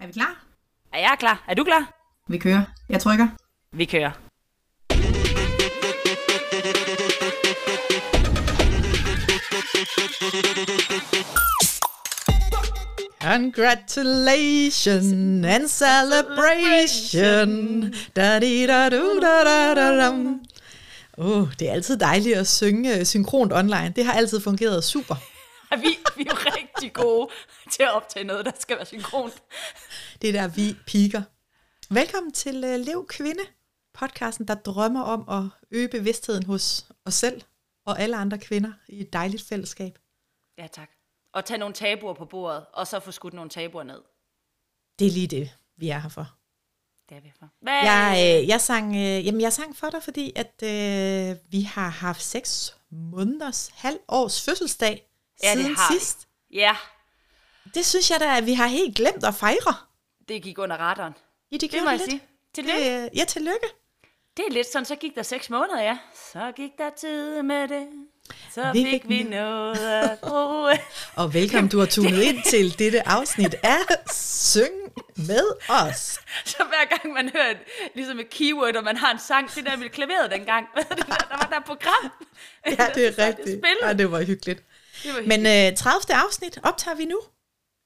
Er vi klar? Er jeg klar? Er du klar? Vi kører. Jeg trykker. Vi kører. Congratulations and celebration. Da di da du da da da dam. Oh, det er altid dejligt at synge synkront online. Det har altid fungeret super. Vi, vi er jo rigtig gode til at optage noget, der skal være synkront. Det er der, vi piker. Velkommen til uh, Lev Kvinde, podcasten, der drømmer om at øge bevidstheden hos os selv og alle andre kvinder i et dejligt fællesskab. Ja, tak. Og tage nogle tabuer på bordet, og så få skudt nogle tabuer ned. Det er lige det, vi er her for. Det er vi for. Hvad? Jeg, øh, jeg, sang, øh, jamen, jeg sang for dig, fordi at øh, vi har haft seks måneders halv års fødselsdag Ja, det siden har vi. sidst. Ja, Det synes jeg da, at vi har helt glemt at fejre. det gik under radaren. Ja, det, Det må jeg lidt. sige. Tillykke. Det, ja, tillykke. Det er lidt sådan, så gik der seks måneder, ja. Så gik der tid med det. Så Vi fik vi noget at bruge. Og velkommen, du har tunet ind til dette afsnit af Syng med os. Så hver gang man hører et, ligesom et keyword, og man har en sang, det der med klaveret dengang, er det der, der var der program. Ja, det er rigtigt. Ja, det var hyggeligt. Men øh, 30. afsnit optager vi nu.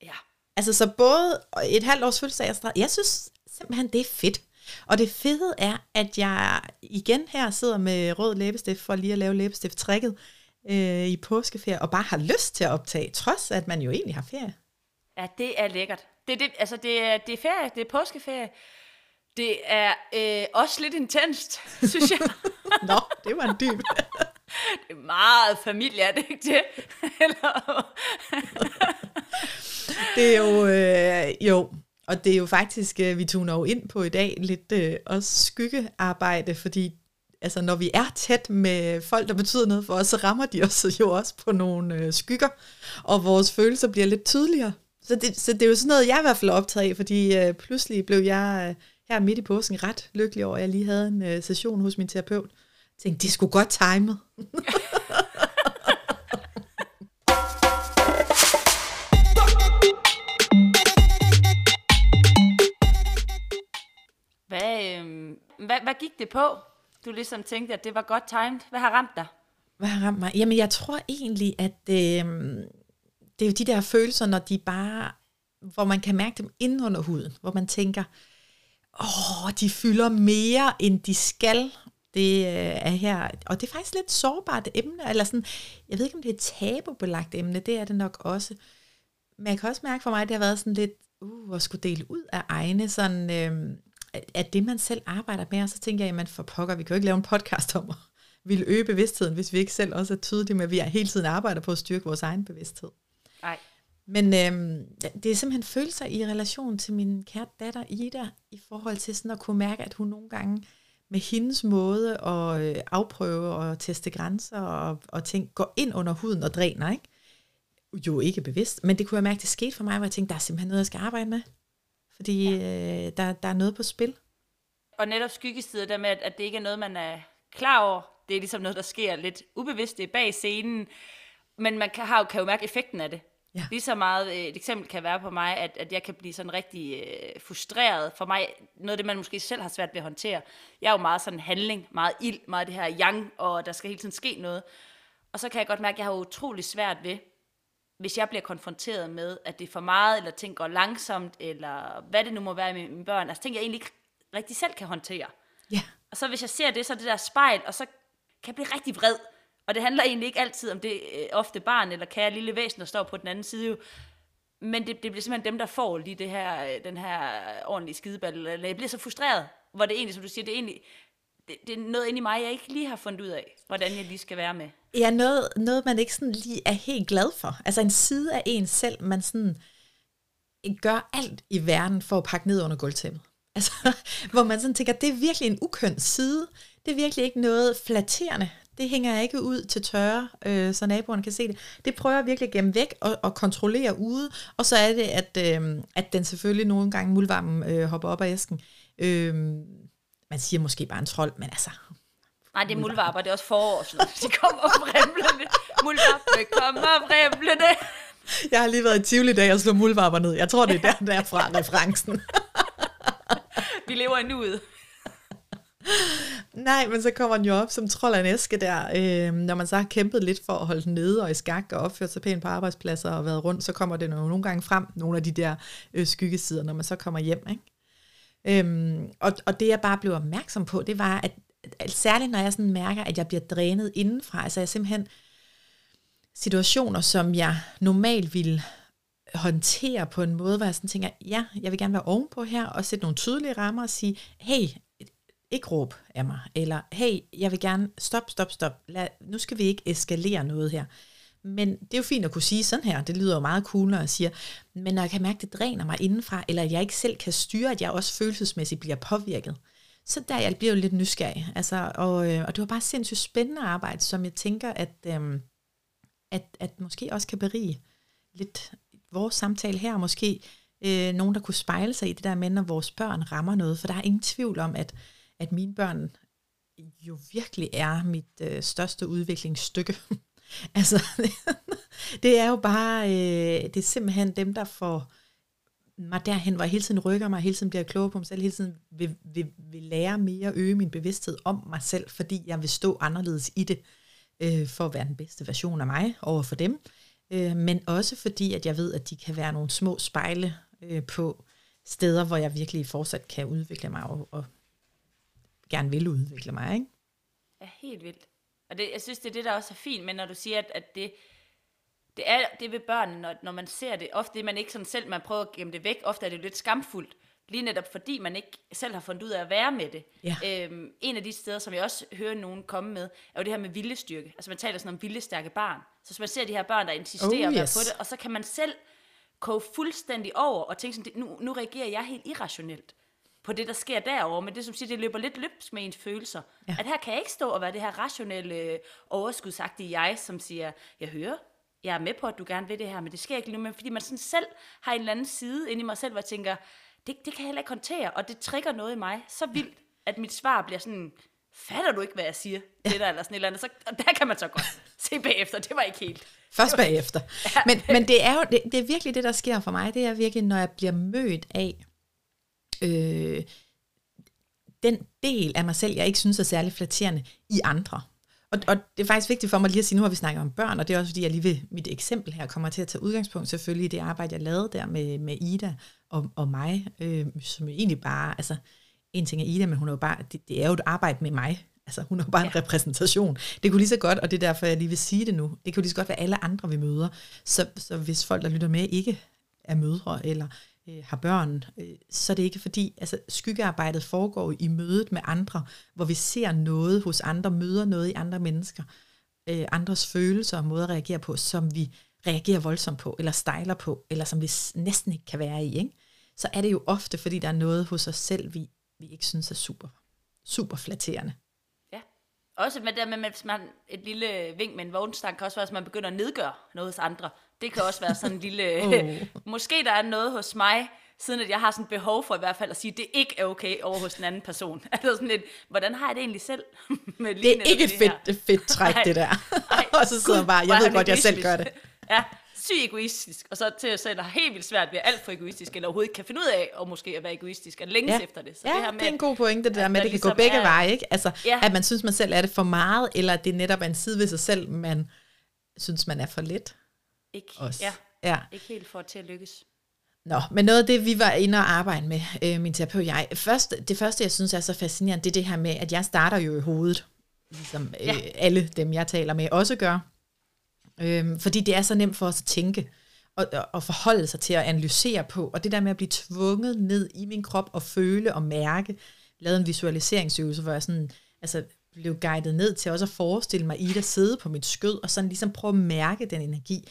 ja. Altså så både et halvt års fødselsdag og Jeg synes simpelthen, det er fedt. Og det fede er, at jeg igen her sidder med rød læbestift for lige at lave læbestift-trækket øh, i påskeferie, og bare har lyst til at optage, trods at man jo egentlig har ferie. ja, det er lækkert. Det, er det, altså, det, er, det er ferie, det er påskeferie. Det er øh, også lidt intenst, synes jeg. Nå, det var en dyb det er meget familie, er det ikke det? Eller, Det er jo, øh, jo, og det er jo faktisk, øh, vi tuner jo ind på i dag, lidt øh, også skyggearbejde, fordi altså, når vi er tæt med folk, der betyder noget for os, så rammer de os jo også på nogle øh, skygger, og vores følelser bliver lidt tydeligere. Så det, så det er jo sådan noget, jeg i hvert fald er optaget af, fordi øh, pludselig blev jeg øh, her midt i påsken ret lykkelig over, at jeg lige havde en øh, session hos min terapeut. Tænkte, det skulle godt timet. hvad, øh, hvad, hvad gik det på? Du ligesom tænkte, at det var godt timed. Hvad har ramt dig? Hvad har ramt mig? Jamen, jeg tror egentlig, at øh, det er jo de der følelser, når de bare, hvor man kan mærke dem inde under huden, hvor man tænker, åh, de fylder mere, end de skal. Det øh, er her, og det er faktisk lidt sårbart emne, eller sådan, jeg ved ikke, om det er et tabubelagt emne, det er det nok også. Men jeg kan også mærke for mig, at det har været sådan lidt, uh, at skulle dele ud af egne, sådan, øh, at det man selv arbejder med, og så tænker jeg, jamen for pokker, vi kan jo ikke lave en podcast om at ville øge bevidstheden, hvis vi ikke selv også er tydelige med, at vi hele tiden arbejder på at styrke vores egen bevidsthed. Nej. Men øhm, det er simpelthen følelser i relation til min kære datter Ida, i forhold til sådan at kunne mærke, at hun nogle gange med hendes måde at øh, afprøve og teste grænser og, og ting, går ind under huden og dræner, ikke? Jo ikke bevidst, men det kunne jeg mærke, det skete for mig, hvor jeg tænkte, der er simpelthen noget, jeg skal arbejde med. Fordi ja. øh, der, der er noget på spil. Og netop skyggesider, der med, at, at det ikke er noget, man er klar over. Det er ligesom noget, der sker lidt ubevidst. Det er bag scenen. Men man kan, har, kan jo mærke effekten af det. Ja. Lige så meget, øh, et eksempel kan være på mig, at, at jeg kan blive sådan rigtig øh, frustreret. For mig, noget af det, man måske selv har svært ved at håndtere. Jeg er jo meget sådan handling, meget ild, meget det her yang, og der skal hele tiden ske noget. Og så kan jeg godt mærke, at jeg har utrolig svært ved, hvis jeg bliver konfronteret med, at det er for meget, eller ting går langsomt, eller hvad det nu må være med mine børn, altså ting, jeg egentlig ikke rigtig selv kan håndtere. Ja. Og så hvis jeg ser det, så er det der spejl, og så kan jeg blive rigtig vred. Og det handler egentlig ikke altid om det øh, ofte barn, eller kære lille væsen, der står på den anden side jo. Men det, det bliver simpelthen dem, der får lige det her, øh, den her ordentlige skideball. Eller jeg bliver så frustreret, hvor det egentlig, som du siger, det er egentlig, det, det er noget inde i mig, jeg ikke lige har fundet ud af, hvordan jeg lige skal være med. Ja, noget, noget man ikke sådan lige er helt glad for. Altså en side af en selv, man sådan gør alt i verden for at pakke ned under gulvtæppet. Altså, hvor man sådan tænker, det er virkelig en ukøn side. Det er virkelig ikke noget flatterende. Det hænger jeg ikke ud til tørre, øh, så naboerne kan se det. Det prøver jeg virkelig at gemme væk og, og kontrollere ude. Og så er det, at, øh, at den selvfølgelig nogle gange muldvarmen øh, hopper op af æsken. Øh, man siger måske bare en trold, men altså, Nej, det er muldvarper, det er også forår. noget. De kommer fremblende. Muldvarpe kommer fremblende. Jeg har lige været i Tivoli i dag og slå muldvarper ned. Jeg tror, det er der, derfra referencen. Vi lever i nuet. Nej, men så kommer den jo op som trold af en æske der. Øh, når man så har kæmpet lidt for at holde den nede og i skak og opført sig pænt på arbejdspladser og været rundt, så kommer det jo nogle gange frem, nogle af de der øh, skyggesider, når man så kommer hjem. Ikke? Øhm, og, og det jeg bare blev opmærksom på, det var, at, at særligt når jeg sådan mærker, at jeg bliver drænet indenfra, altså jeg simpelthen situationer, som jeg normalt ville håndtere på en måde, hvor jeg sådan tænker, ja, jeg vil gerne være ovenpå her, og sætte nogle tydelige rammer og sige, hey, ikke råb af mig, eller hey, jeg vil gerne, stop, stop, stop, Lad, nu skal vi ikke eskalere noget her. Men det er jo fint at kunne sige sådan her, det lyder jo meget cool, når jeg siger, men når jeg kan mærke, at det dræner mig indenfra, eller at jeg ikke selv kan styre, at jeg også følelsesmæssigt bliver påvirket, så der jeg bliver jo lidt nysgerrig. Altså, og, øh, og det var bare sindssygt spændende arbejde, som jeg tænker, at, øhm, at, at måske også kan berige lidt vores samtale her, måske øh, nogen, der kunne spejle sig i det der med, når vores børn rammer noget, for der er ingen tvivl om, at at mine børn jo virkelig er mit øh, største udviklingsstykke. altså, det er jo bare, øh, det er simpelthen dem, der får mig derhen, hvor jeg hele tiden rykker mig, hele tiden bliver klogere på mig selv, hele tiden vil, vil, vil lære mere øge min bevidsthed om mig selv, fordi jeg vil stå anderledes i det, øh, for at være den bedste version af mig over for dem. Øh, men også fordi, at jeg ved, at de kan være nogle små spejle øh, på steder, hvor jeg virkelig fortsat kan udvikle mig og, og gerne vil udvikle mig, ikke? Ja, helt vildt. Og det, jeg synes, det er det, der også er fint, men når du siger, at, at det, det er det ved børnene, når, når man ser det, ofte er man ikke sådan selv, man prøver at gemme det væk, ofte er det lidt skamfuldt, lige netop fordi man ikke selv har fundet ud af at være med det. Ja. Øhm, en af de steder, som jeg også hører nogen komme med, er jo det her med viljestyrke. Altså man taler sådan om viljestærke barn. Så hvis man ser de her børn, der insisterer Oh, oh, yes. på det, og så kan man selv koge fuldstændig over og tænke sådan, nu, nu reagerer jeg helt irrationelt på det, der sker derover, men det som siger, det løber lidt løbs med ens følelser. Ja. Ja. At her kan jeg ikke stå og være det her rationelle, overskudsagtige jeg, som siger, jeg hører, jeg er med på, at du gerne vil det her, men det sker ikke lige nu, men fordi man sådan selv har en eller anden side inde i mig selv, hvor jeg tænker, det, det kan jeg heller ikke håndtere, og det trigger noget i mig så vildt, at mit svar bliver sådan, fatter du ikke, hvad jeg siger? Ja. Det der, eller sådan et eller andet. Så, og der kan man så godt se bagefter, det var ikke helt. Først bagefter. Men, men det er jo det, det er virkelig det, der sker for mig. Det er virkelig, når jeg bliver mødt af øh, den del af mig selv, jeg ikke synes er særlig flatterende i andre. Og, og det er faktisk vigtigt for mig lige at sige, nu har vi snakket om børn, og det er også fordi, jeg lige ved mit eksempel her kommer til at tage udgangspunkt selvfølgelig i det arbejde, jeg lavede der med, med Ida og, og mig, øh, som jo egentlig bare, altså en ting er Ida, men hun er jo bare, det, det er jo et arbejde med mig. Altså hun er jo bare ja. en repræsentation. Det kunne lige så godt, og det er derfor, jeg lige vil sige det nu, det kunne lige så godt være alle andre, vi møder. Så, så hvis folk, der lytter med, ikke er mødre, eller øh, har børn, øh, så er det ikke fordi, altså skyggearbejdet foregår i mødet med andre, hvor vi ser noget hos andre, møder noget i andre mennesker, øh, andres følelser og måder at reagere på, som vi reagerer voldsomt på, eller stejler på, eller som vi næsten ikke kan være i, ikke? så er det jo ofte, fordi der er noget hos os selv, vi, vi ikke synes er super, super flatterende. Også med det med, hvis man et lille vink med en vognstang, kan også være, at man begynder at nedgøre noget hos andre. Det kan også være sådan en lille... Oh. måske der er noget hos mig, siden at jeg har sådan behov for i hvert fald at sige, at det ikke er okay over hos den anden person. Altså sådan lidt, hvordan har jeg det egentlig selv? med Det er ikke et fedt, fedt træk, det der. Ej, og så sidder man bare, jeg ved godt, jeg selv gør det. Ja, syg egoistisk, og så til at selv har helt vildt svært ved at alt for egoistisk, eller overhovedet ikke kan finde ud af, og måske at være egoistisk, og længes Ja. efter det. Så ja, det her det er en god pointe, det der at med, at det kan gå ligesom begge er- veje, ikke? Altså, Ja. at man synes, man selv er det for meget, eller at det netop er en side ved sig selv, man synes, man er for lidt. ikke, Også. ja, ja. ikke helt for til at lykkes. Nå, men noget af det, vi var inde og arbejde med, øh, min terapeut og jeg, først, det første, jeg synes er så fascinerende, det er det her med, at jeg starter jo i hovedet, ligesom øh, Ja. alle dem, jeg taler med, også gør. Øhm, fordi det er så nemt for os at tænke, og, og- forholde sig til at analysere på, og det der med at blive tvunget ned i min krop og føle og mærke, lavede en visualiseringsøvelse, hvor jeg sådan, altså blev guidet ned til også at forestille mig Ida sidde på mit skød, og sådan ligesom prøve at mærke den energi.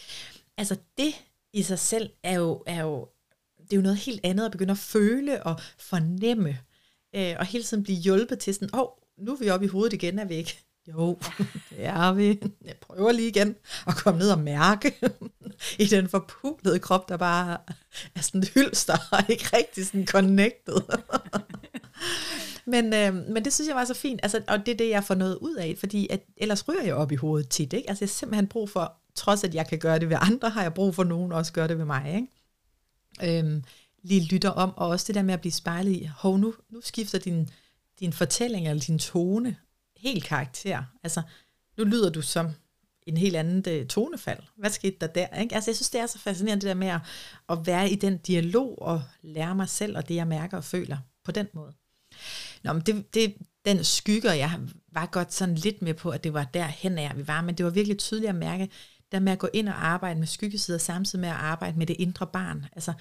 Altså det i sig selv er jo, er jo, det er jo noget helt andet at begynde at føle og fornemme, øh, og hele tiden blive hjulpet til sådan, åh, oh, nu er vi oppe i hovedet igen, er vi ikke? Jo, det er vi. Jeg prøver lige igen at komme ned og mærke i den forpulede krop, der bare er sådan et hylster og ikke rigtig sådan connected. men, øh, men det synes jeg var så fint, altså, og det er det, jeg får noget ud af, fordi at, ellers ryger jeg op i hovedet tit. Ikke? Altså jeg har simpelthen brug for, trods at jeg kan gøre det ved andre, har jeg brug for, at nogen også gør det ved mig. Ikke? Øhm, lige lytter om, og også det der med at blive spejlet i, hov, nu, nu skifter din, din fortælling eller din tone helt karakter. Altså, nu lyder du som en helt anden øh, tonefald. Hvad skete der der? Ikke? Altså, jeg synes, det er så fascinerende, det der med at, at være i den dialog og lære mig selv og det, jeg mærker og føler på den måde. Nå, men det, det, den skygger, jeg var godt sådan lidt med på, at det var der hen af, vi var, men det var virkelig tydeligt at mærke, der med at gå ind og arbejde med skyggesider, samtidig med at arbejde med det indre barn. Altså,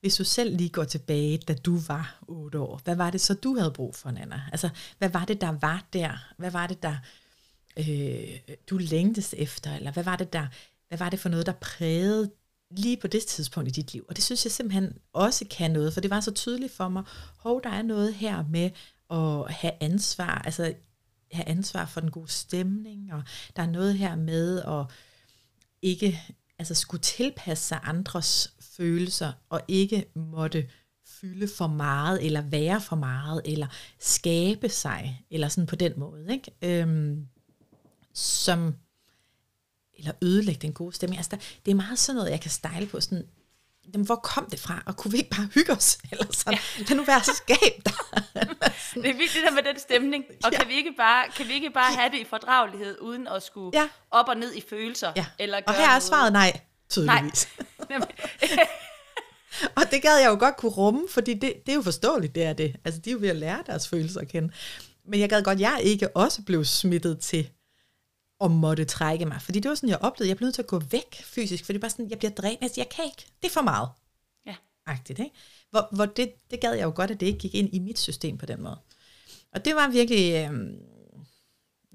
hvis du selv lige går tilbage, da du var otte år, hvad var det så, du havde brug for, Nana? Altså, hvad var det, der var der? Hvad var det, der øh, du længtes efter? Eller hvad var det, der, hvad var det for noget, der prægede lige på det tidspunkt i dit liv? Og det synes jeg simpelthen også kan noget, for det var så tydeligt for mig, hov, der er noget her med at have ansvar, altså have ansvar for den gode stemning, og der er noget her med at ikke altså skulle tilpasse sig andres følelser, og ikke måtte fylde for meget, eller være for meget, eller skabe sig, eller sådan på den måde, ikke? Øhm, som, eller ødelægge den gode stemning. Altså, der, det er meget sådan noget, jeg kan style på, sådan, jamen, hvor kom det fra, og kunne vi ikke bare hygge os, eller sådan, ja. lad nu være så skab der. det er vigtigt der med den stemning, og ja. kan, vi ikke bare, kan vi ikke bare have det i fordragelighed, uden at skulle ja. op og ned i følelser? Ja. Eller og her er svaret nej, tydeligvis. Nej. og det gad jeg jo godt kunne rumme, fordi det, det er jo forståeligt, det er det. Altså, de er jo ved at lære deres følelser at kende. Men jeg gad godt, at jeg ikke også blev smittet til at måtte trække mig. Fordi det var sådan, jeg oplevede, jeg blev nødt til at gå væk fysisk, for det bare sådan, jeg bliver drænet, altså, jeg kan ikke, det er for meget. Ja. Agtigt, ikke? Hvor, hvor det, det gad jeg jo godt, at det ikke gik ind i mit system på den måde. Og det var virkelig øh,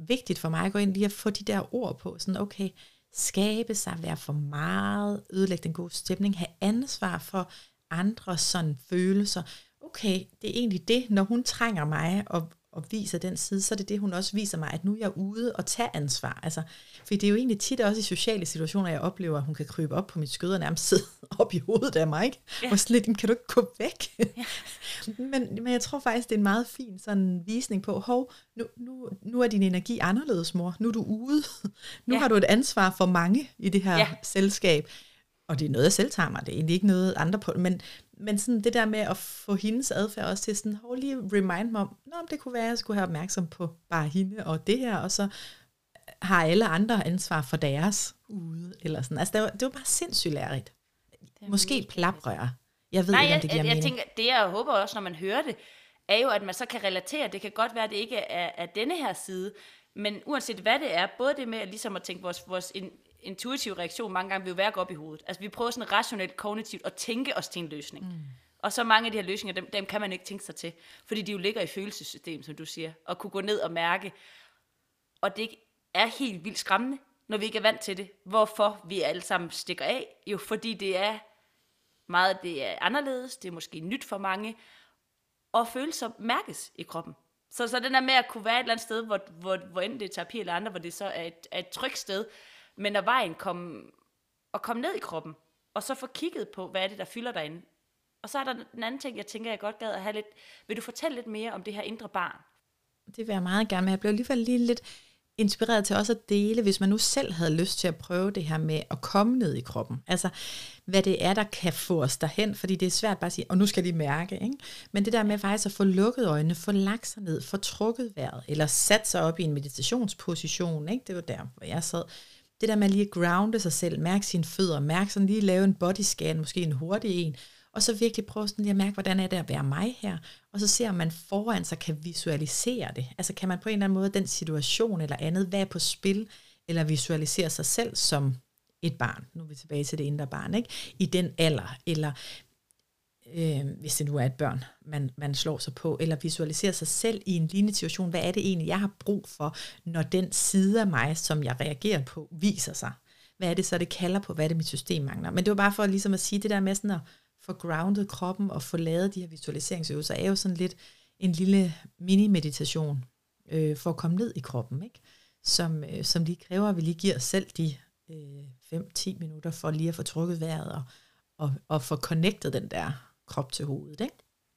vigtigt for mig at gå ind lige at få de der ord på, sådan okay, skabe sig, være for meget, ødelægge den gode stemning, have ansvar for andres sådan følelser. Okay, det er egentlig det, når hun trænger mig og, og viser den side, så er det det, hun også viser mig, at nu er jeg ude og tage ansvar. Altså, for det er jo egentlig tit også i sociale situationer, jeg oplever, at hun kan krybe op på mit skød og nærmest sidde op i hovedet af mig. Ikke? Ja. Og sådan lidt, kan du ikke gå væk? Ja. men, men jeg tror faktisk, det er en meget fin sådan visning på, hov, nu, nu, nu er din energi anderledes, mor. Nu er du ude. nu ja. har du et ansvar for mange i det her ja. selskab. Og det er noget, jeg selv tager mig. Det er egentlig ikke noget andre på. Men, men sådan det der med at få hendes adfærd også til sådan, hold lige remind mig om, Nå, det kunne være, at jeg skulle have opmærksom på bare hende og det her, og så har alle andre ansvar for deres ude, eller sådan. Altså, det var, det var bare sindssygt lærerigt. Måske et plaprør. Jeg ved Nej, ikke, om det giver jeg, jeg, jeg tænker, det jeg håber også, når man hører det, er jo, at man så kan relatere. Det kan godt være, at det ikke er, er denne her side, men uanset hvad det er, både det med at, ligesom at tænke vores, vores intuitive reaktion mange gange vil jo være at gå op i hovedet. Altså vi prøver sådan rationelt, kognitivt at tænke os til en løsning. Mm. Og så mange af de her løsninger, dem, dem kan man ikke tænke sig til, fordi de jo ligger i følelsessystemet, som du siger, og kunne gå ned og mærke. Og det er helt vildt skræmmende, når vi ikke er vant til det. Hvorfor vi alle sammen stikker af? Jo, fordi det er meget det er anderledes, det er måske nyt for mange, og følelser mærkes i kroppen. Så, så den der med at kunne være et eller andet sted, hvor, hvor, hvor enten det er terapi eller andre, hvor det så er et, er et trygt sted, men når vejen kom, og kom ned i kroppen, og så få kigget på, hvad er det, der fylder derinde. Og så er der den anden ting, jeg tænker, jeg godt gad at have lidt. Vil du fortælle lidt mere om det her indre barn? Det vil jeg meget gerne, men jeg blev alligevel lige lidt inspireret til også at dele, hvis man nu selv havde lyst til at prøve det her med at komme ned i kroppen. Altså, hvad det er, der kan få os derhen, fordi det er svært bare at sige, og nu skal de mærke, ikke? Men det der med faktisk at få lukket øjnene, få lagt sig ned, få trukket vejret, eller sat sig op i en meditationsposition, ikke? Det var der, hvor jeg sad det der med lige at grounde sig selv, mærke sine fødder, mærke sådan lige lave en body scan, måske en hurtig en, og så virkelig prøve sådan lige at mærke, hvordan er det at være mig her, og så ser man foran sig kan visualisere det. Altså kan man på en eller anden måde den situation eller andet, hvad er på spil, eller visualisere sig selv som et barn, nu er vi tilbage til det indre barn, ikke? i den alder, eller øh, hvis det nu er et børn, man, man slår sig på, eller visualiserer sig selv i en lignende situation. Hvad er det egentlig, jeg har brug for, når den side af mig, som jeg reagerer på, viser sig? Hvad er det så, det kalder på? Hvad er det, mit system mangler? Men det var bare for ligesom at sige det der med sådan at få grounded kroppen og få lavet de her visualiseringsøvelser, er jo sådan lidt en lille mini-meditation øh, for at komme ned i kroppen, ikke? Som, øh, som lige kræver, at vi lige giver os selv de øh, 5-10 minutter for lige at få trukket vejret og, og, og få connectet den der krop til hovedet. Ikke?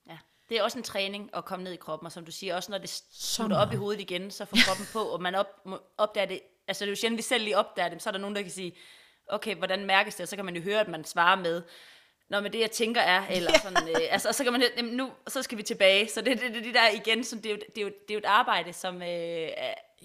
Ja. Det er også en træning at komme ned i kroppen, og som du siger, også når det slutter op i hovedet igen, så får kroppen på, og man op, opdager det. Altså det er jo sjældent, vi selv lige opdager det, så er der nogen, der kan sige, okay, hvordan mærkes det? Og så kan man jo høre, at man svarer med, når med det, jeg tænker er, eller sådan, øh, altså, og så kan man, jamen, nu, så skal vi tilbage. Så det, det, det, det der igen, så det, er jo, det, er jo, det er jo et arbejde, som øh,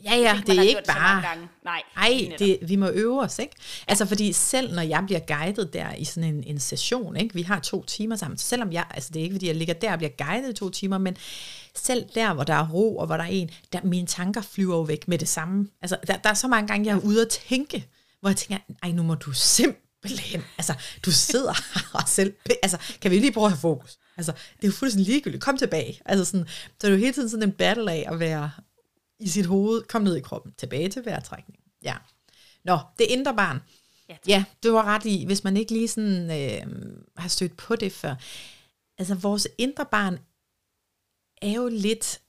Ja, ja, det er ikke bare... Nej, Ej, det, vi må øve os, ikke? Altså, fordi selv når jeg bliver guidet der i sådan en, en session, ikke? Vi har to timer sammen, så selvom jeg... Altså, det er ikke, fordi jeg ligger der og bliver guidet i to timer, men selv der, hvor der er ro, og hvor der er en, der mine tanker flyver jo væk med det samme. Altså, der, der er så mange gange, jeg er ude at tænke, hvor jeg tænker, ej, nu må du simpelthen... Altså, du sidder her og selv... Altså, kan vi lige prøve at have fokus? Altså, det er jo fuldstændig ligegyldigt. Kom tilbage. Altså sådan, så er det jo hele tiden sådan en battle af at være i sit hoved, kom ned i kroppen, tilbage til vejrtrækning. Ja. Nå, det indre barn. Ja, ja, du har ret i, hvis man ikke lige sådan øh, har stødt på det før. Altså, vores indre barn er jo lidt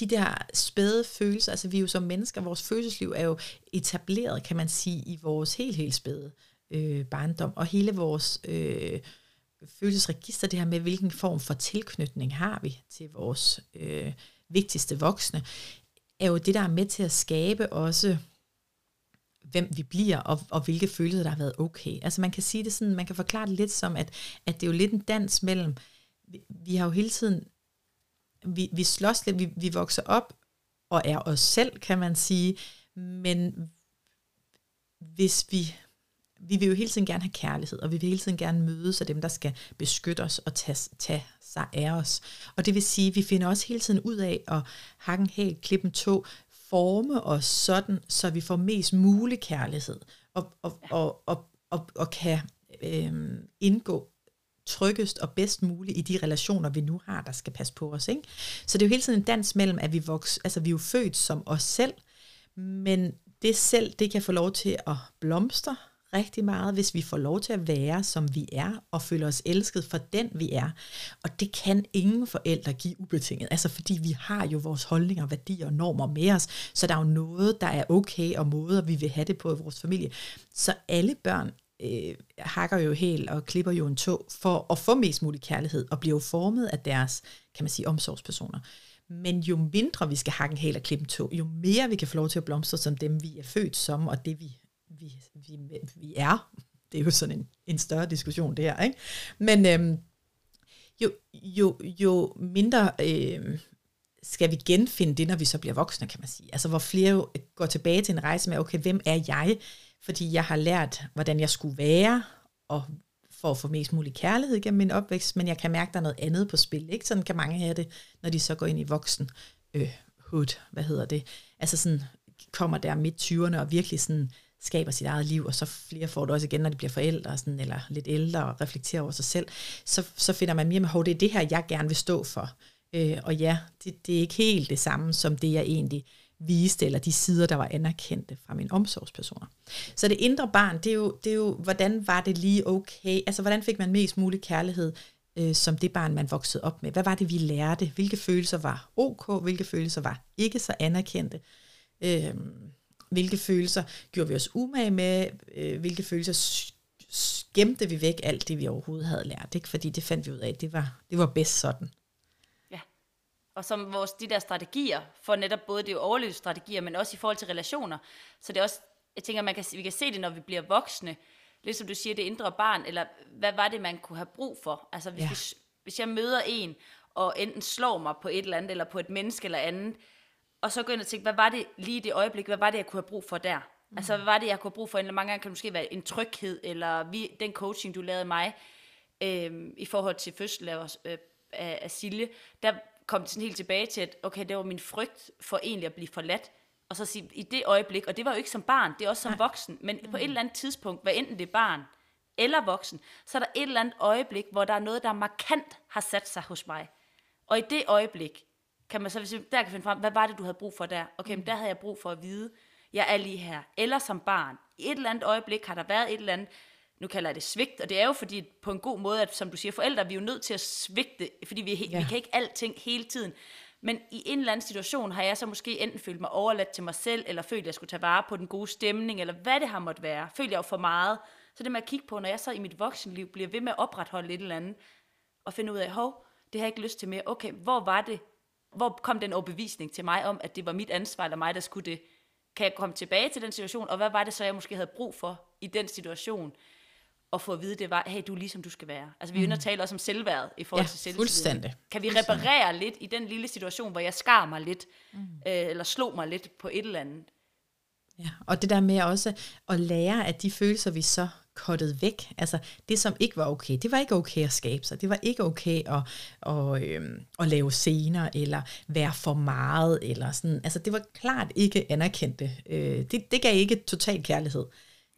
de der spæde følelser, altså vi er jo som mennesker, vores følelsesliv er jo etableret, kan man sige, i vores helt, helt spæde øh, barndom, og hele vores øh, følelsesregister, det her med, hvilken form for tilknytning har vi til vores øh, vigtigste voksne, er jo det, der er med til at skabe også, hvem vi bliver, og, og hvilke følelser, der har været okay. Altså man kan sige det sådan, man kan forklare det lidt som, at, at det er jo lidt en dans mellem, vi, vi har jo hele tiden, vi, vi slås lidt, vi, vi vokser op, og er os selv, kan man sige, men hvis vi vi vil jo hele tiden gerne have kærlighed, og vi vil hele tiden gerne mødes af dem, der skal beskytte os og tage, tage sig af os. Og det vil sige, at vi finder også hele tiden ud af at hakke en hæl, klippe en tog, forme os sådan, så vi får mest mulig kærlighed, og, og, og, og, og, og kan øh, indgå tryggest og bedst muligt i de relationer, vi nu har, der skal passe på os. Ikke? Så det er jo hele tiden en dans mellem, at vi, voks, altså vi er jo født som os selv, men det selv, det kan få lov til at blomstre, rigtig meget, hvis vi får lov til at være, som vi er, og føle os elsket for den, vi er. Og det kan ingen forældre give ubetinget, altså fordi vi har jo vores holdninger, værdier og normer med os, så der er jo noget, der er okay, og måder, vi vil have det på i vores familie. Så alle børn øh, hakker jo helt og klipper jo en tog for at få mest mulig kærlighed, og bliver jo formet af deres, kan man sige, omsorgspersoner. Men jo mindre vi skal hakke en hæl og klippe en tog, jo mere vi kan få lov til at blomstre som dem, vi er født som, og det vi vi, vi, vi er. Det er jo sådan en, en større diskussion, det her. Ikke? Men øhm, jo, jo, jo mindre øhm, skal vi genfinde det, når vi så bliver voksne, kan man sige. Altså hvor flere øh, går tilbage til en rejse med, okay, hvem er jeg? Fordi jeg har lært, hvordan jeg skulle være, og for at få mest mulig kærlighed gennem min opvækst, men jeg kan mærke, at der er noget andet på spil. Ikke? Sådan kan mange have det, når de så går ind i voksen øh, hood, hvad hedder det? Altså sådan kommer der midt 20'erne og virkelig sådan skaber sit eget liv, og så flere får det også igen, når de bliver forældre, sådan, eller lidt ældre, og reflekterer over sig selv, så, så finder man mere med, at det er det her, jeg gerne vil stå for. Øh, og ja, det, det er ikke helt det samme, som det jeg egentlig viste, eller de sider, der var anerkendte fra mine omsorgspersoner. Så det indre barn, det er jo, det er jo hvordan var det lige okay? Altså, hvordan fik man mest mulig kærlighed, øh, som det barn, man voksede op med? Hvad var det, vi lærte? Hvilke følelser var ok? Hvilke følelser var ikke så anerkendte? Øh, hvilke følelser gjorde vi os umage med, øh, hvilke følelser gemte vi væk alt det, vi overhovedet havde lært, ikke? fordi det fandt vi ud af, det var, det var bedst sådan. Ja, og som vores, de der strategier, for netop både det overlevelsesstrategier, men også i forhold til relationer, så det er også, jeg tænker, man kan, vi kan se det, når vi bliver voksne, lidt som du siger, det indre barn, eller hvad var det, man kunne have brug for? Altså hvis, ja. vi, hvis jeg møder en, og enten slår mig på et eller andet, eller på et menneske eller andet, og så gå ind og tænke, hvad var det lige i det øjeblik, hvad var det, jeg kunne have brug for der? Mm. Altså, hvad var det, jeg kunne have brug for? Eller mange gange kan det måske være en tryghed, eller vi, den coaching, du lavede mig, øh, i forhold til fødsel af, øh, af, af Silje, der kom det sådan helt tilbage til, at okay, det var min frygt for egentlig at blive forladt, og så sige, i det øjeblik, og det var jo ikke som barn, det er også som Nej. voksen, men mm. på et eller andet tidspunkt, hvad enten det er barn eller voksen, så er der et eller andet øjeblik, hvor der er noget, der markant har sat sig hos mig. Og i det øjeblik, kan man så, hvis der kan finde frem, hvad var det, du havde brug for der? Okay, men der havde jeg brug for at vide, jeg er lige her. Eller som barn, i et eller andet øjeblik har der været et eller andet, nu kalder jeg det svigt, og det er jo fordi på en god måde, at som du siger, forældre, vi er jo nødt til at svigte, fordi vi, ja. vi kan ikke alting hele tiden. Men i en eller anden situation har jeg så måske enten følt mig overladt til mig selv, eller følt, at jeg skulle tage vare på den gode stemning, eller hvad det har måttet være. Følte jeg jo for meget. Så det med at kigge på, når jeg så i mit voksenliv bliver ved med at opretholde et eller andet, og finde ud af, hov, det har jeg ikke lyst til mere. Okay, hvor var det, hvor kom den overbevisning til mig om, at det var mit ansvar, eller mig, der skulle det? Kan jeg komme tilbage til den situation, og hvad var det så, jeg måske havde brug for i den situation? Og få at vide, det var, hey, du er ligesom du skal være. Altså, vi mm. at tale også om selvværd i forhold Ja, til selvtillid. fuldstændig. Kan vi reparere lidt i den lille situation, hvor jeg skar mig lidt, mm. øh, eller slog mig lidt på et eller andet? Ja, og det der med også at lære, at de følelser, vi så kottet væk, altså det, som ikke var okay, det var ikke okay at skabe sig, det var ikke okay at, at, øhm, at lave scener, eller være for meget, eller sådan, altså det var klart ikke anerkendte. Øh, det, det gav ikke total kærlighed.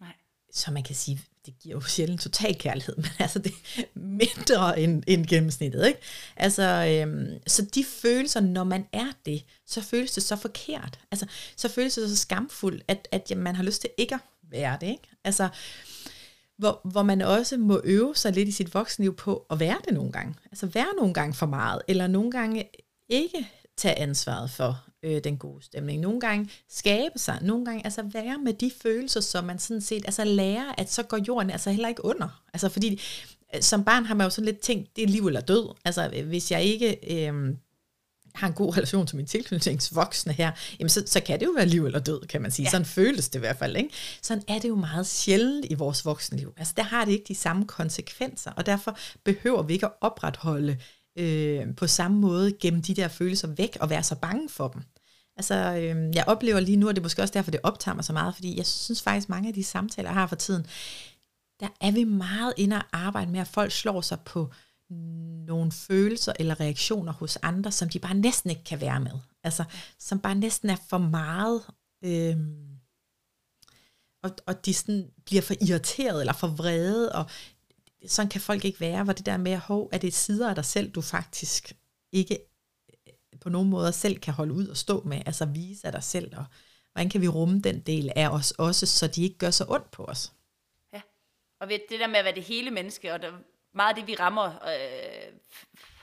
Nej. Så man kan sige, det giver jo sjældent total kærlighed, men altså det er mindre end, end gennemsnittet, ikke? Altså, øhm, så de følelser, når man er det, så føles det så forkert. Altså, så føles det så skamfuldt, at, at jamen, man har lyst til ikke at være det, ikke? Altså, hvor, hvor man også må øve sig lidt i sit voksenliv på at være det nogle gange. Altså være nogle gange for meget, eller nogle gange ikke tage ansvaret for øh, den gode stemning. Nogle gange skabe sig, nogle gange altså være med de følelser, som man sådan set, altså lære, at så går jorden altså heller ikke under. Altså fordi, øh, som barn har man jo sådan lidt tænkt, det er liv eller død. Altså øh, hvis jeg ikke... Øh, har en god relation til min tilknytningsvoksne her, jamen så, så kan det jo være liv eller død, kan man sige. Ja. Sådan føles det i hvert fald. Ikke? Sådan er det jo meget sjældent i vores voksenliv. Altså der har det ikke de samme konsekvenser, og derfor behøver vi ikke at opretholde øh, på samme måde gennem de der følelser væk og være så bange for dem. Altså, øh, jeg oplever lige nu, og det er måske også derfor, det optager mig så meget, fordi jeg synes faktisk, mange af de samtaler, jeg har for tiden, der er vi meget inde og arbejde med, at folk slår sig på nogle følelser eller reaktioner hos andre, som de bare næsten ikke kan være med. Altså, som bare næsten er for meget, øh, og, og de sådan bliver for irriteret eller for vrede, og sådan kan folk ikke være, hvor det der med, hov, er det sider af dig selv, du faktisk ikke øh, på nogen måder selv kan holde ud og stå med, altså vise af dig selv, og hvordan kan vi rumme den del af os også, så de ikke gør så ondt på os. Ja. Og ved det der med at være det hele menneske, og der, meget af det, vi rammer øh,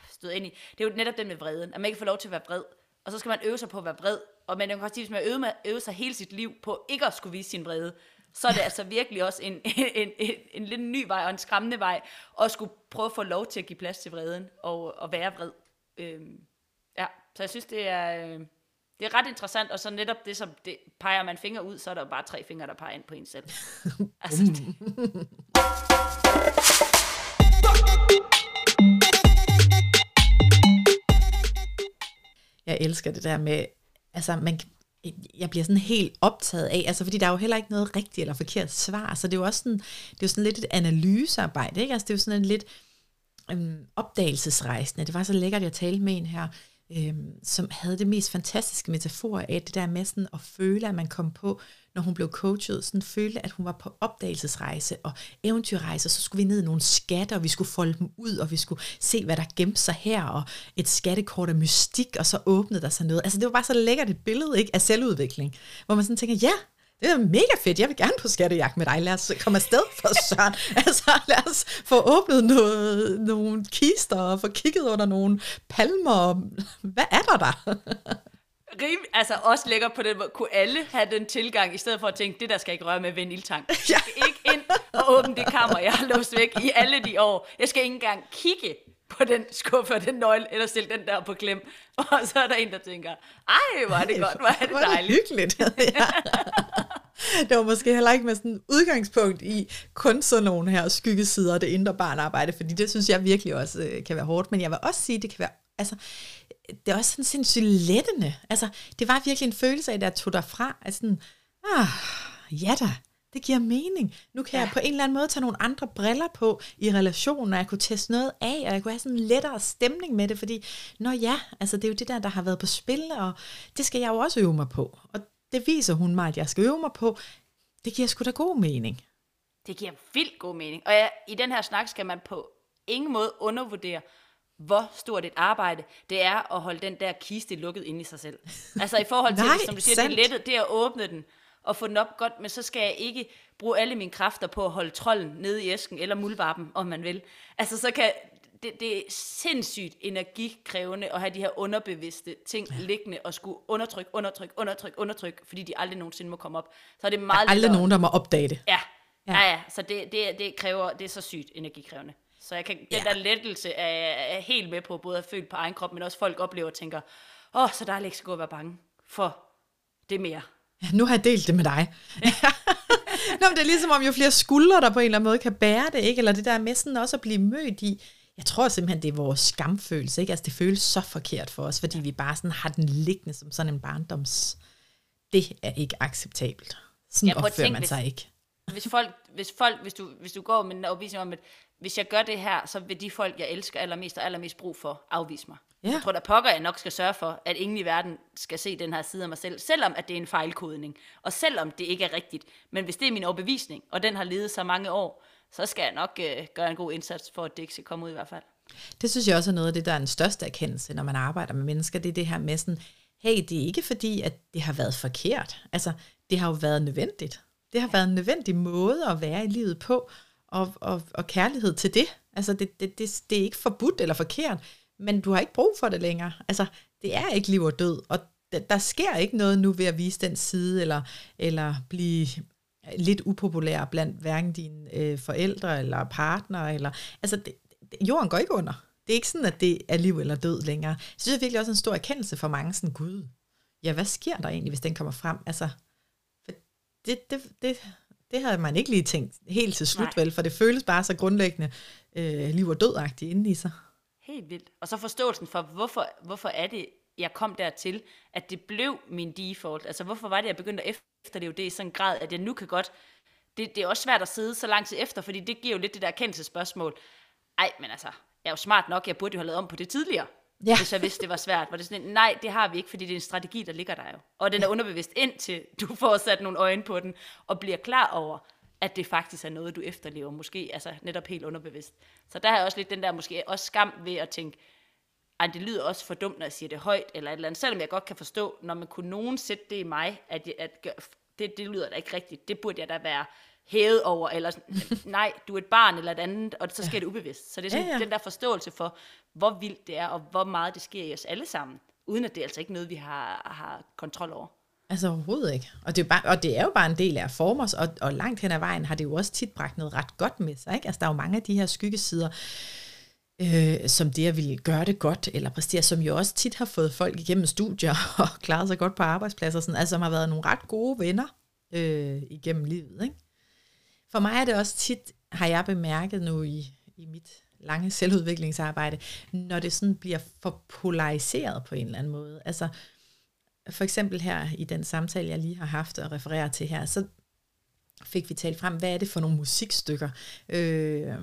stød ind i, det er jo netop det med vreden, at man ikke får lov til at være vred. Og så skal man øve sig på at være vred. Og man kan også sige, hvis man øver, med, øver sig hele sit liv på ikke at skulle vise sin vrede, så er det altså virkelig også en, en, en, en lidt ny vej og en skræmmende vej, at skulle prøve at få lov til at give plads til vreden og, og være vred. Øhm, ja, så jeg synes, det er, øh, det er ret interessant, og så netop det, som det, peger man fingre ud, så er der jo bare tre fingre, der peger ind på en selv. altså, det, Jeg elsker det der med, altså man, jeg bliver sådan helt optaget af, altså fordi der er jo heller ikke noget rigtigt eller forkert svar, så det er jo også sådan, det er jo sådan lidt et analysearbejde, ikke? Altså det er jo sådan en lidt øhm, opdagelsesrejsende. Det var så lækkert, jeg talte med en her, øh, som havde det mest fantastiske metafor af det der med sådan at føle, at man kom på, når hun blev coachet, sådan følte, at hun var på opdagelsesrejse og eventyrrejse, så skulle vi ned i nogle skatter, og vi skulle folde dem ud, og vi skulle se, hvad der gemte sig her, og et skattekort af mystik, og så åbnede der sig noget. Altså det var bare så lækkert et billede ikke, af selvudvikling, hvor man sådan tænker, ja, det er mega fedt, jeg vil gerne på skattejagt med dig, lad os komme afsted for Søren. altså lad os få åbnet noget, nogle kister, og få kigget under nogle palmer, hvad er der der? rim, altså også lækker på den måde. Kunne alle have den tilgang, i stedet for at tænke, det der skal ikke røre med ved en ildtang. Ikke ind og åbne det kammer, jeg har låst væk i alle de år. Jeg skal ikke engang kigge på den skuffe og den nøgle, eller stille den der på klem. Og så er der en, der tænker, ej, hvor er det godt, hvor er det Hvor er det dejligt. hyggeligt. ja. Det var måske heller ikke med sådan udgangspunkt i kun sådan nogle her skyggesider af det indre barnarbejde, fordi det synes jeg virkelig også øh, kan være hårdt, men jeg vil også sige, det kan være, altså, det er også sådan sindssygt lettende. Altså, det var virkelig en følelse af, da jeg tog derfra, at sådan, ah, ja da, det giver mening. Nu kan ja. jeg på en eller anden måde tage nogle andre briller på i relationen, og jeg kunne teste noget af, og jeg kunne have sådan en lettere stemning med det, fordi, nå ja, altså det er jo det der, der har været på spil, og det skal jeg jo også øve mig på. Og det viser hun mig, at jeg skal øve mig på. Det giver sgu da god mening. Det giver vildt god mening. Og ja, i den her snak skal man på ingen måde undervurdere, hvor stort et arbejde det er at holde den der kiste lukket inde i sig selv. Altså i forhold til, Nej, som du siger, det er lettet, det er at åbne den og få den op godt, men så skal jeg ikke bruge alle mine kræfter på at holde trolden nede i æsken, eller muldvarpen, om man vil. Altså så kan, det, det er sindssygt energikrævende at have de her underbevidste ting ja. liggende og skulle undertrykke, undertrykke, undertrykke, undertrykke, fordi de aldrig nogensinde må komme op. Så er det meget Aldrig lettere- nogen, der må opdage det. Ja, Ja. ja, ja. så det, det, det kræver, det er så sygt energikrævende. Så jeg kan, den ja. der lettelse er, er helt med på, både at føle på egen krop, men også folk oplever og tænker, åh, oh, så der er ikke så godt at være bange for det mere. Ja, nu har jeg delt det med dig. Ja. Nå, men det er ligesom om, jo flere skuldre, der på en eller anden måde kan bære det, ikke? eller det der med sådan også at blive mødt i, jeg tror simpelthen, det er vores skamfølelse, ikke? Altså, det føles så forkert for os, fordi vi bare sådan har den liggende som sådan en barndoms... Det er ikke acceptabelt. Sådan ja, opfører tænke, man sig hvis, ikke. Hvis folk, hvis folk, hvis du, hvis du går med en overbevisning om, at hvis jeg gør det her, så vil de folk, jeg elsker allermest og allermest brug for, afvise mig. Ja. Jeg tror da pokker, jeg nok skal sørge for, at ingen i verden skal se den her side af mig selv, selvom at det er en fejlkodning, og selvom det ikke er rigtigt. Men hvis det er min overbevisning, og den har levet så mange år, så skal jeg nok øh, gøre en god indsats for, at det ikke skal komme ud i hvert fald. Det synes jeg også er noget af det, der er den største erkendelse, når man arbejder med mennesker, det er det her med sådan, hey, det er ikke fordi, at det har været forkert. Altså, det har jo været nødvendigt. Det har været en nødvendig måde at være i livet på, og, og, og kærlighed til det. Altså, det, det, det, det er ikke forbudt eller forkert, men du har ikke brug for det længere. Altså, det er ikke liv og død, og der, sker ikke noget nu ved at vise den side, eller, eller blive lidt upopulær blandt hverken dine øh, forældre eller partner. Eller, altså, det, jorden går ikke under. Det er ikke sådan, at det er liv eller død længere. Så synes jeg virkelig også en stor erkendelse for mange, sådan, gud, ja, hvad sker der egentlig, hvis den kommer frem? Altså, det, det, det, det havde man ikke lige tænkt helt til slut, Nej. vel, for det føles bare så grundlæggende øh, liv og dødagtigt inde i sig. Helt vildt. Og så forståelsen for, hvorfor, hvorfor er det, jeg kom dertil, at det blev min default. Altså, hvorfor var det, jeg begyndte at efterleve det i sådan en grad, at jeg nu kan godt... Det, det er også svært at sidde så lang tid efter, fordi det giver jo lidt det der erkendelsesspørgsmål. Ej, men altså, jeg er jo smart nok, jeg burde jo have lavet om på det tidligere. Ja. Hvis jeg vidste, det var svært. Var det sådan, nej, det har vi ikke, fordi det er en strategi, der ligger der jo. Og den er underbevidst indtil du får sat nogle øjne på den, og bliver klar over, at det faktisk er noget, du efterlever, måske altså netop helt underbevidst. Så der er også lidt den der måske også skam ved at tænke, at det lyder også for dumt, når jeg siger det højt, eller et eller andet, selvom jeg godt kan forstå, når man kunne nogen sætte det i mig, at, at det, det lyder da ikke rigtigt, det burde jeg da være hævet over, eller nej, du er et barn eller et andet, og så sker ja. det ubevidst. Så det er sådan, ja, ja. den der forståelse for, hvor vildt det er, og hvor meget det sker i os alle sammen, uden at det er altså ikke noget, vi har, har kontrol over. Altså overhovedet ikke. Og det, er bare, og det er jo bare en del af at forme os, og, og langt hen ad vejen har det jo også tit bragt noget ret godt med sig. Ikke? Altså der er jo mange af de her skyggesider, øh, som det at ville gøre det godt, eller præstere, som jo også tit har fået folk igennem studier og klaret sig godt på arbejdspladser, sådan, altså som har været nogle ret gode venner øh, igennem livet. Ikke? For mig er det også tit, har jeg bemærket nu i, i mit lange selvudviklingsarbejde, når det sådan bliver for polariseret på en eller anden måde. Altså, for eksempel her i den samtale, jeg lige har haft og refererer til her, så fik vi talt frem, hvad er det for nogle musikstykker, øh,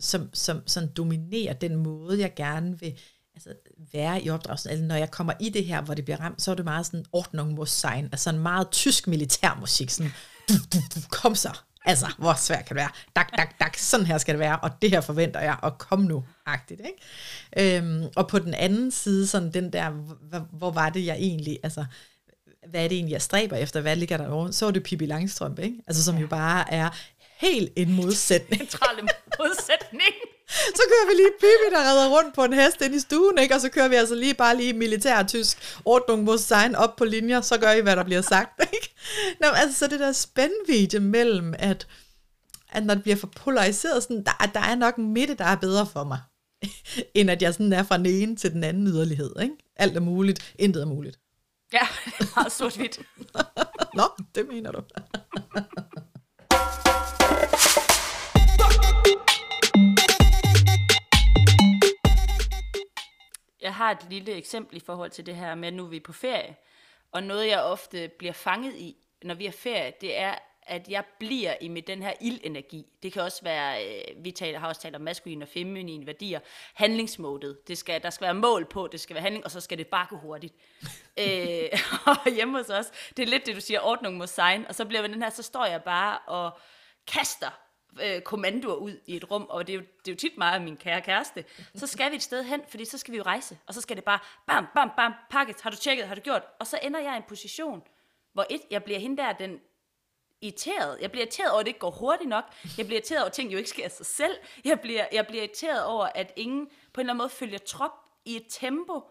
som, som som dominerer den måde, jeg gerne vil altså, være i opdragelsen. Altså, når jeg kommer i det her, hvor det bliver ramt, så er det meget sådan Ordnung muss sein, altså en meget tysk militærmusik, sådan, du, du, du, kom så, Altså, hvor svært kan det være? Dak, dak, dak, sådan her skal det være, og det her forventer jeg, og kom nu, agtigt, ikke? Øhm, og på den anden side, sådan den der, hvor, hvor var det jeg egentlig, altså, hvad er det egentlig, jeg stræber efter, hvad ligger der over? Så er det Pippi Langstrømpe, ikke? Altså, som ja. jo bare er helt en modsætning. Centrale modsætning. Så kører vi lige Pippi, der redder rundt på en hest ind i stuen, ikke? og så kører vi altså lige bare lige militær tysk Ordnung muss sein op på linjer, så gør I, hvad der bliver sagt. Ikke? Nå, altså, så det der spændvidde mellem, at, at når det bliver for polariseret, sådan, der, der er nok en midte, der er bedre for mig, end at jeg sådan er fra den ene til den anden yderlighed. Ikke? Alt er muligt, intet er muligt. Ja, meget sort-hvidt. Nå, det mener du. Jeg har et lille eksempel i forhold til det her med, at nu er vi på ferie. Og noget, jeg ofte bliver fanget i, når vi er ferie, det er, at jeg bliver i med den her ildenergi. Det kan også være, øh, vi taler, har også talt om maskuline og feminine værdier, handlingsmådet. Det skal, der skal være mål på, det skal være handling, og så skal det bare gå hurtigt. øh, og hjemme hos os, det er lidt det, du siger, ordning må sign, og så bliver den her, så står jeg bare og kaster øh, kommandoer ud i et rum, og det er, jo, det er jo tit meget af min kære kæreste, så skal vi et sted hen, fordi så skal vi jo rejse, og så skal det bare bam, bam, bam, pakket, har du tjekket, har du gjort, og så ender jeg i en position, hvor et, jeg bliver hende der, den irriteret. Jeg bliver irriteret over, at det ikke går hurtigt nok. Jeg bliver irriteret over, at ting jo ikke sker af sig selv. Jeg bliver, jeg bliver irriteret over, at ingen på en eller anden måde følger trop i et tempo,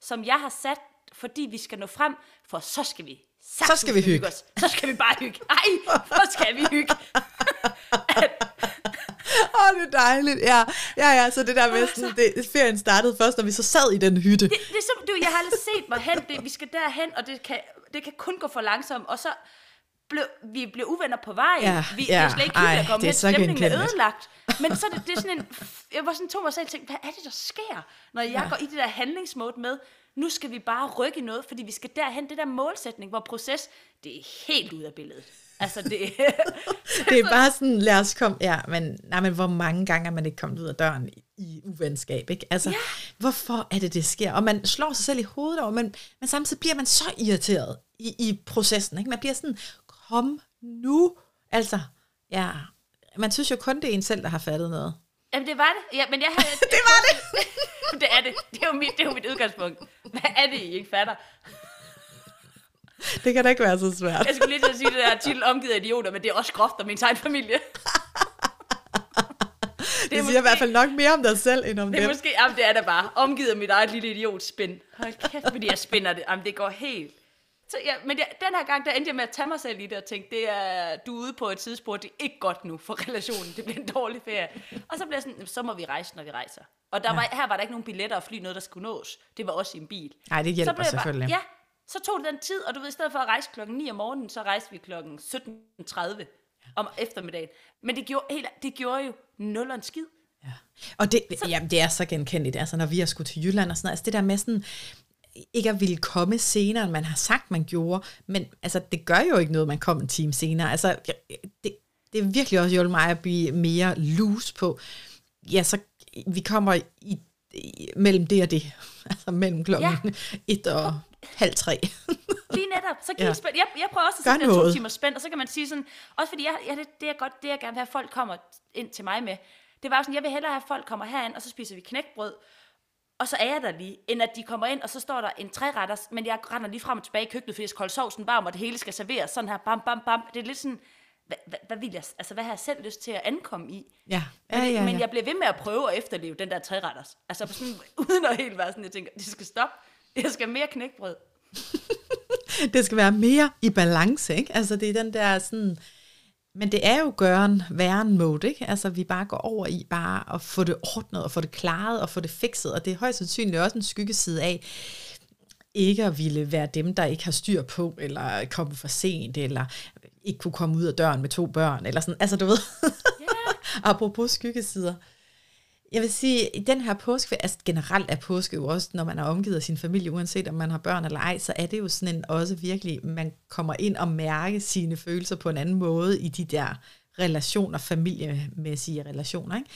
som jeg har sat, fordi vi skal nå frem, for så skal vi så skal vi hygge. Os. Så skal vi bare hygge. Ej, så skal vi hygge. Åh, det er dejligt. Ja, ja, ja, så det der med, sådan, det, ferien startede først, når vi så sad i den hytte. Det, det er som, du, jeg har aldrig set mig hen, det, vi skal derhen, og det kan, det kan kun gå for langsomt, og så blev, vi blev uvenner på vejen. Ja, vi, ja, det er slet ikke hyggeligt at komme hen, stemningen er ødelagt. Men så er det, det er sådan en, jeg var sådan to mig selv og tænkte, hvad er det, der sker, når jeg Ja. går i det der handlingsmode med, nu skal vi bare rykke noget, fordi vi skal derhen, det der målsætning, hvor proces, det er helt ud af billedet. Altså, det, Det er bare sådan, lad os komme, ja, men, nej, men hvor mange gange er man ikke kommet ud af døren i, i uvenskab, ikke? Altså, ja. hvorfor er det, det sker? Og man slår sig selv i hovedet over, men, men samtidig bliver man så irriteret i, i processen, ikke? Man bliver sådan, kom nu, altså, ja, man synes jo kun, det er en selv, der har fattet noget. Jamen, det var det. Ja, men jeg har, Det var det! det er det. Det er, jo mit, det er jo mit udgangspunkt. Hvad er det, I ikke fatter? Det kan da ikke være så svært. Jeg skulle lige til at sige det der titel omgivet af idioter, men det er også groft om min egen familie. Det, det siger i hvert fald nok mere om dig selv, end om Det er dem. måske, jamen det er da bare, omgivet af mit eget lille idiotspind. Hold kæft, fordi jeg spinder det. Jamen det går helt. Så ja, men jeg, den her gang, der endte jeg med at tage mig selv i det og tænke, det er, du er ude på et tidsspor, det er ikke godt nu for relationen, det bliver en dårlig ferie. Og så blev jeg sådan, "Jamen, så må vi rejse, når vi rejser. Og der ja. var, her var der ikke nogen billetter og fly, noget der skulle nås. Det var også i en bil. Nej, det så hjælper blev jeg selvfølgelig. Bare, ja, så tog det den tid, og du ved, i stedet for at rejse klokken 9 om morgenen, så rejste vi klokken 17.30 om eftermiddagen. Men det gjorde, helt, det gjorde jo nul og en skid. Ja. Og det, jamen, det er så genkendeligt, altså når vi har skudt til Jylland og sådan noget, altså det der med sådan, ikke at ville komme senere, end man har sagt, man gjorde, men altså, det gør jo ikke noget, man kommer en time senere. Altså, det, det er virkelig også hjulpet mig at blive mere loose på. Ja, så vi kommer i, i mellem det og det. Altså mellem klokken ja. et og halv tre. Lige netop. Så kan Ja. ja. spænd. Jeg, jeg prøver også at sætte to timer spændt, og så kan man sige sådan, også fordi jeg, jeg, det, det, er godt, det jeg gerne vil have, at folk kommer ind til mig med, det var jo sådan, jeg vil hellere have, at folk kommer herind, og så spiser vi knækbrød, og så er jeg der lige, end at de kommer ind, og så står der en træretters, men jeg render lige frem og tilbage i køkkenet, fordi jeg skal holde sovsen varm, og det hele skal serveres sådan her, bam, bam, bam. Det er lidt sådan, hvad, hvad, hvad, vil jeg, altså, hvad har jeg selv lyst til at ankomme i? Ja, ja, Men, ja, ja. men jeg bliver ved med at prøve at efterleve den der træretters. Altså på sådan, uden at helt være sådan, jeg tænker, det skal stoppe. Jeg skal mere knækbrød. det skal være mere i balance, ikke? Altså det er den der sådan, men det er jo gøren væren mode, ikke? Altså vi bare går over i bare at få det ordnet, og få det klaret, og få det fikset, og det er højst sandsynligt også en skyggeside af, ikke at ville være dem, der ikke har styr på, eller komme for sent, eller ikke kunne komme ud af døren med to børn, eller sådan, altså du ved, apropos skyggesider. Jeg vil sige, i den her påske, altså generelt er påske jo også, når man er omgivet af sin familie, uanset om man har børn eller ej, så er det jo sådan en også virkelig, man kommer ind og mærke sine følelser på en anden måde i de der relationer, familiemæssige relationer. Ikke?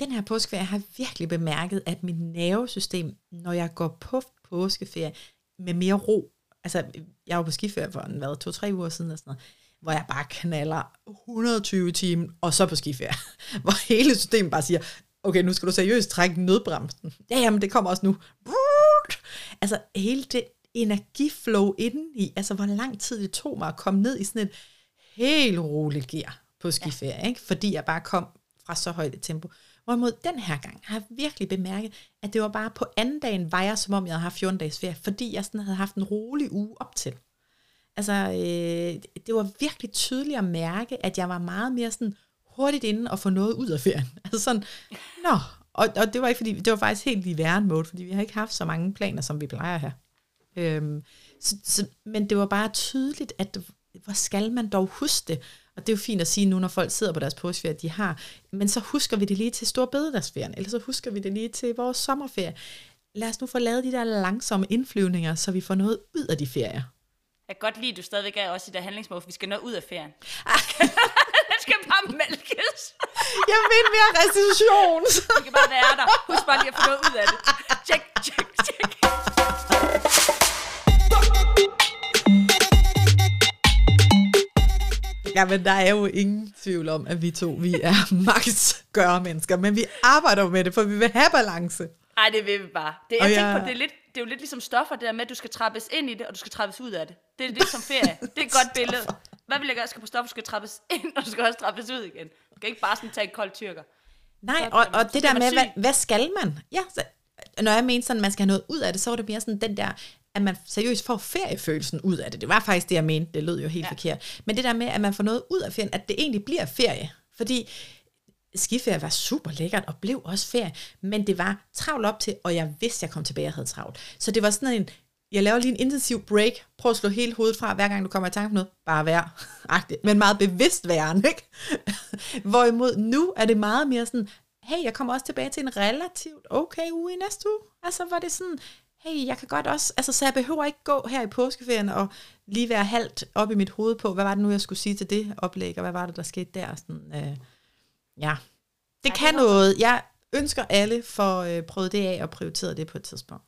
Den her påskeferie har jeg virkelig bemærket, at mit nervesystem, når jeg går på påskeferie med mere ro, altså jeg var på skiferie for en, hvad, to-tre uger siden og sådan noget, hvor jeg bare knaller 120 timer, og så på skiferie, hvor hele systemet bare siger, okay, nu skal du seriøst trække nødbremsen. Ja, jamen, det kommer også nu. Altså, hele det energiflow indeni, altså, hvor lang tid det tog mig at komme ned i sådan et helt roligt gear på skiferie, ja. ikke? fordi jeg bare kom fra så højt et tempo. Hvorimod den her gang har jeg virkelig bemærket, at det var bare på anden dagen, var jeg som om jeg havde haft 14 dages ferie, fordi jeg sådan havde haft en rolig uge op til. Altså, øh, det var virkelig tydeligt at mærke, at jeg var meget mere sådan hurtigt inde og få noget ud af ferien. Altså sådan, nå, og, og det var ikke fordi, det var faktisk helt i væren mode, fordi vi har ikke haft så mange planer, som vi plejer her. Øhm, så, så, men det var bare tydeligt, at hvor skal man dog huske det? Og det er jo fint at sige nu, når folk sidder på deres påskeferie, de har, men så husker vi det lige til stor bededagsferien, eller så husker vi det lige til vores sommerferie. Lad os nu få lavet de der langsomme indflyvninger, så vi får noget ud af de ferier. Jeg kan godt lide, at du stadigvæk er også i der handlingsmål, for vi skal nå ud af ferien. Skal bare mælkes. Jeg vil mere restitution. Vi kan bare være der. Husk bare lige at få noget ud af det. Check, check, check. Ja, men der er jo ingen tvivl om, at vi to, vi er max gøre mennesker, men vi arbejder med det, for vi vil have balance. Ej, det vil vi bare. Det, jeg tænker jeg- på, det er, lidt, det er jo lidt ligesom stoffer, det der med, at du skal trappes ind i det, og du skal trappes ud af det. Det er lidt som ferie. Det er et godt billede. Hvad vil jeg gøre? Skal du skal trappes ind, og skal også trappes ud igen. Du skal ikke bare sådan tage en kold tyrker. Nej, og, og det der med, hvad, hvad skal man? Ja, så, når jeg mener sådan, at man skal have noget ud af det, så var det mere sådan den der, at man seriøst får feriefølelsen ud af det. Det var faktisk det, jeg mente. Det lød jo helt ja. Forkert. Men det der med, at man får noget ud af ferien, at det egentlig bliver ferie. Fordi skiferie var super lækkert, og blev også ferie, men det var travlt op til, og jeg vidste, jeg kom tilbage og havde travlt. Så det var sådan en, jeg laver lige en intensiv break, prøv at slå hele hovedet fra, hver gang du kommer i tanke på noget, bare vær, men meget bevidst væren, ikke? Hvorimod nu er det meget mere sådan, hey, jeg kommer også tilbage til en relativt okay uge i næste uge. Altså var det sådan, hey, jeg kan godt også, altså så jeg behøver ikke gå her i påskeferien og lige være halvt op i mit hoved på, hvad var det nu, jeg skulle sige til det oplæg, og hvad var det, der skete der? Sådan, øh, ja, det ja, kan det noget. Jeg ønsker alle for øh, prøvet det af og prioriteret det på et tidspunkt.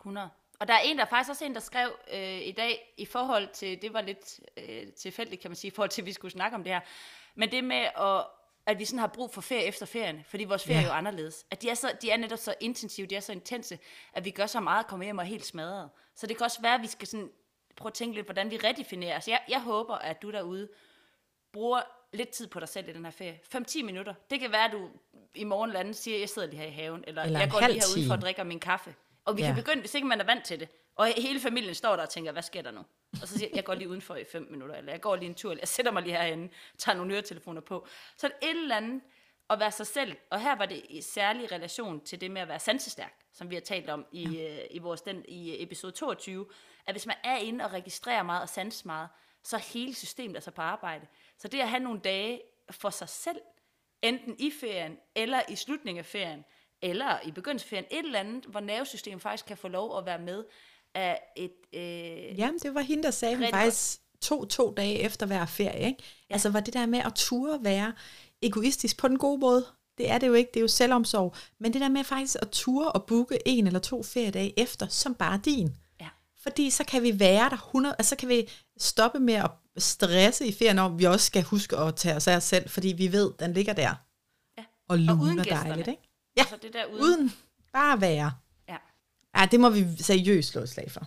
100. Og der er en, der er faktisk også en, der skrev øh, i dag, i forhold til, det var lidt øh, tilfældigt, kan man sige, i forhold til, at vi skulle snakke om det her, men det med, at, at vi sådan har brug for ferie efter ferien, fordi vores ferie ja. er jo anderledes. At de er, så, de er netop så intensive, de er så intense, at vi gør så meget at komme hjem og er helt smadret. Så det kan også være, at vi skal sådan prøve at tænke lidt, hvordan vi redefinerer. Altså jeg, jeg håber, at du derude bruger lidt tid på dig selv i den her ferie. 5-10 minutter. Det kan være, at du i morgen eller anden siger, at jeg sidder lige her i haven, eller, eller jeg går lige herude for at drikke min kaffe. Og vi ja. kan begynde, hvis ikke man er vant til det, og hele familien står der og tænker, hvad sker der nu? Og så siger jeg, jeg går lige udenfor i 5 minutter, eller jeg går lige en tur, eller jeg sætter mig lige herinde, tager nogle øretelefoner på. Så et eller andet at være sig selv. Og her var det i særlig relation til det med at være sansestærk, som vi har talt om i, ja. øh, i, vores, den, i episode 22, at hvis man er inde og registrerer meget og sans meget, så er hele systemet altså på arbejde. Så det at have nogle dage for sig selv, enten i ferien eller i slutningen af ferien, eller i begyndelsen et eller andet, hvor nervesystemet faktisk kan få lov at være med af et... Øh, Jamen, det var hende, der sagde, hun faktisk to, to dage efter hver ferie. Ikke? Ja. Altså var det der med at ture være egoistisk på den gode måde. Det er det jo ikke, det er jo selvomsorg. Men det der med faktisk at ture og booke en eller to feriedage efter, som bare din. Ja. Fordi så kan vi være der 100, altså så kan vi stoppe med at stresse i ferien om, vi også skal huske at tage os af os selv, fordi vi ved, den ligger der. Ja. Og luner og dejligt, ikke? Ja, altså det der uden... uden bare være. Ja. ja, det må vi seriøst slå et slag for.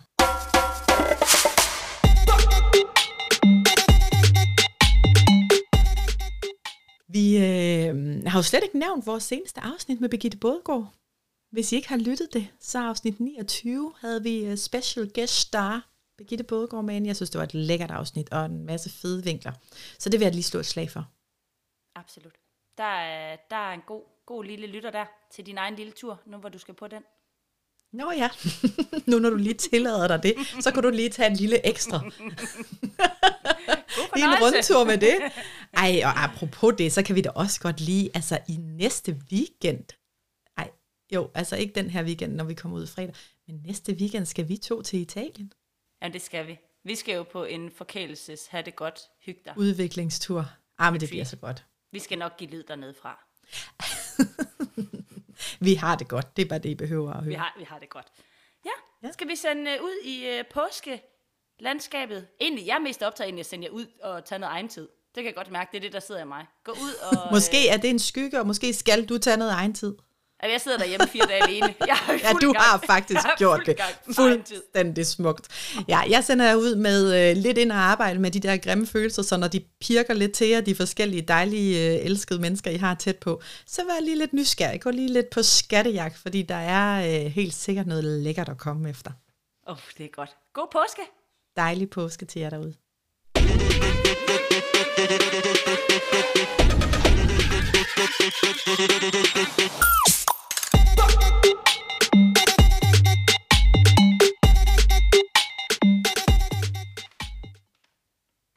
Vi øh, har jo slet ikke nævnt vores seneste afsnit med Birgitte Bådgaard. Hvis I ikke har lyttet det, så afsnit 29 havde vi uh, special guest star Birgitte Bådgaard med Jeg synes, det var et lækkert afsnit og en masse fede vinkler. Så det vil jeg lige slå et slag for. Absolut. Der er, der er en god, god lille lytter der til din egen lille tur, nu hvor du skal på den. Nå ja, nu når du lige tillader dig det, så kan du lige tage en lille ekstra. Lige en rundtur med det. Ej, og apropos det, så kan vi da også godt lige, altså i næste weekend, ej, jo, altså ikke den her weekend, når vi kommer ud fredag, men næste weekend skal vi to til Italien. Ja, det skal vi. Vi skal jo på en forkælelses, have det godt, hygge dig. Udviklingstur. Ah, men det bliver så godt. Vi skal nok give lyd dernede fra. vi har det godt. Det er bare det, I behøver at høre. Vi har, vi har det godt. Ja, ja. skal vi sende uh, ud i uh, påske landskabet? Egentlig, jeg er mest optaget af at sende jer ud og tage noget egen tid. Det kan jeg godt mærke, det er det, der sidder i mig. Gå ud og... måske er det en skygge, og måske skal du tage noget egen tid. Altså, jeg sidder derhjemme fire dage alene. Jeg ja, du gang. har faktisk har gjort det. Fuldstændig smukt. Ja, jeg sender jer ud med uh, lidt ind og arbejde med de der grimme følelser, så når de pirker lidt til jer, de forskellige dejlige, uh, elskede mennesker, I har tæt på, så vær lige lidt nysgerrig. Gå lige lidt på skattejagt, fordi der er uh, helt sikkert noget lækkert at komme efter. Åh, oh, det er godt. God påske. Dejlig påske til jer derude. Thank you.